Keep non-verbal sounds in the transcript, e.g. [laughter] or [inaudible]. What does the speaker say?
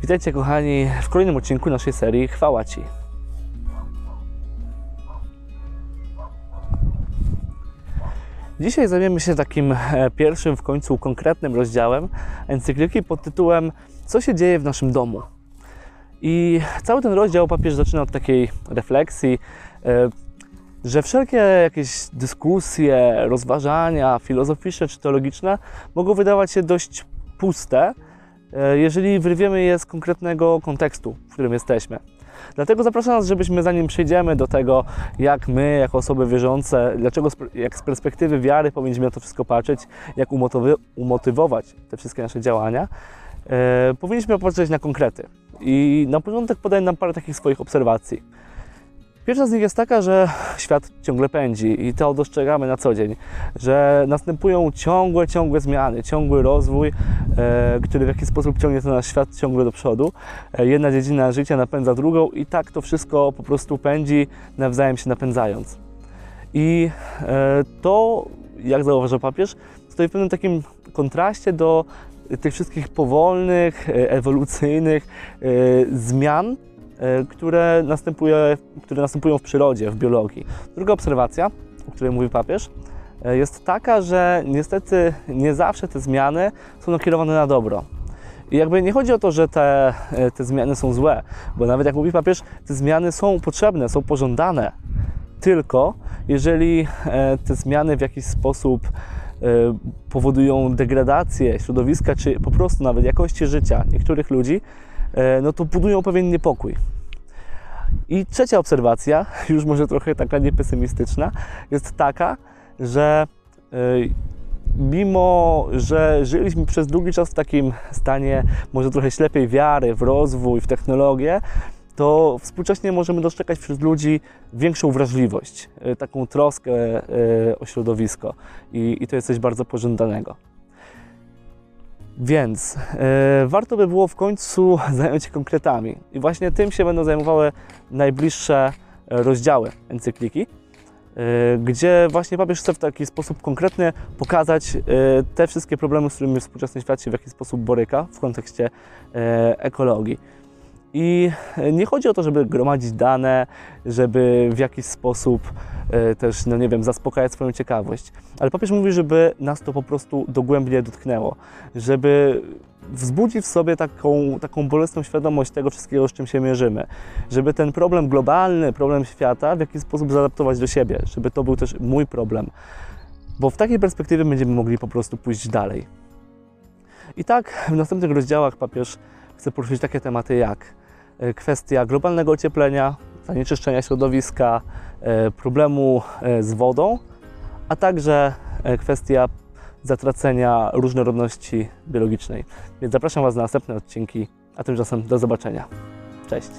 Witajcie kochani w kolejnym odcinku naszej serii Chwała Ci. Dzisiaj zajmiemy się takim e, pierwszym w końcu konkretnym rozdziałem encykliki pod tytułem Co się dzieje w naszym domu? I cały ten rozdział papież zaczyna od takiej refleksji, e, że wszelkie jakieś dyskusje, rozważania filozoficzne czy teologiczne mogą wydawać się dość puste, jeżeli wyrwiemy je z konkretnego kontekstu, w którym jesteśmy. Dlatego zapraszam nas, żebyśmy zanim przejdziemy do tego, jak my, jako osoby wierzące, dlaczego, jak z perspektywy wiary powinniśmy na to wszystko patrzeć, jak umotywy- umotywować te wszystkie nasze działania, e, powinniśmy popatrzeć na konkrety. I na początek podaję nam parę takich swoich obserwacji. Pierwsza z nich jest taka, że świat ciągle pędzi i to dostrzegamy na co dzień, że następują ciągłe, ciągłe zmiany, ciągły rozwój, e, który w jakiś sposób ciągnie ten nasz świat ciągle do przodu. E, jedna dziedzina życia napędza drugą i tak to wszystko po prostu pędzi, nawzajem się napędzając. I e, to, jak zauważa papież, stoi w pewnym takim kontraście do tych wszystkich powolnych, e, ewolucyjnych e, zmian, które, następuje, które następują w przyrodzie, w biologii. Druga obserwacja, o której mówi papież, e, jest taka, że niestety nie zawsze te zmiany są nakierowane na dobro. I jakby nie chodzi o to, że te, e, te zmiany są złe, bo nawet jak mówi papież, te zmiany są potrzebne, są pożądane, tylko jeżeli e, te zmiany w jakiś sposób e, powodują degradację środowiska, czy po prostu nawet jakości życia niektórych ludzi, e, no to budują pewien niepokój. I trzecia obserwacja, [laughs] już może trochę taka niepesymistyczna, jest taka, że e, mimo, że żyliśmy przez długi czas w takim stanie może trochę ślepej wiary w rozwój, w technologię, to współcześnie możemy dostrzegać wśród ludzi większą wrażliwość, e, taką troskę e, o środowisko i, i to jest coś bardzo pożądanego. Więc e, warto by było w końcu [laughs] zająć się konkretami i właśnie tym się będą zajmowały najbliższe e, rozdziały encykliki, e, gdzie właśnie papież chce w taki sposób konkretny pokazać te wszystkie problemy, z którymi współczesny świat się w jakiś sposób boryka w kontekście ekologii. I nie chodzi o to, żeby gromadzić dane, żeby w jakiś sposób e, też, no nie wiem, zaspokajać swoją ciekawość. Ale papież mówi, żeby nas to po prostu dogłębnie dotknęło, żeby wzbudzić w sobie taką, taką bolesną świadomość tego wszystkiego, z czym się mierzymy, żeby ten problem globalny, problem świata w jakiś sposób zaadaptować do siebie, żeby to był też mój problem. Bo w takiej perspektywie będziemy mogli po prostu pójść dalej. I tak w następnych rozdziałach papież chce poruszyć takie tematy jak e, kwestia globalnego ocieplenia, zanieczyszczenia środowiska, e, problemu e, z wodą, a także e, kwestia zatracenia różnorodności biologicznej. Więc zapraszam Was na następne odcinki, a tymczasem do zobaczenia. Cześć!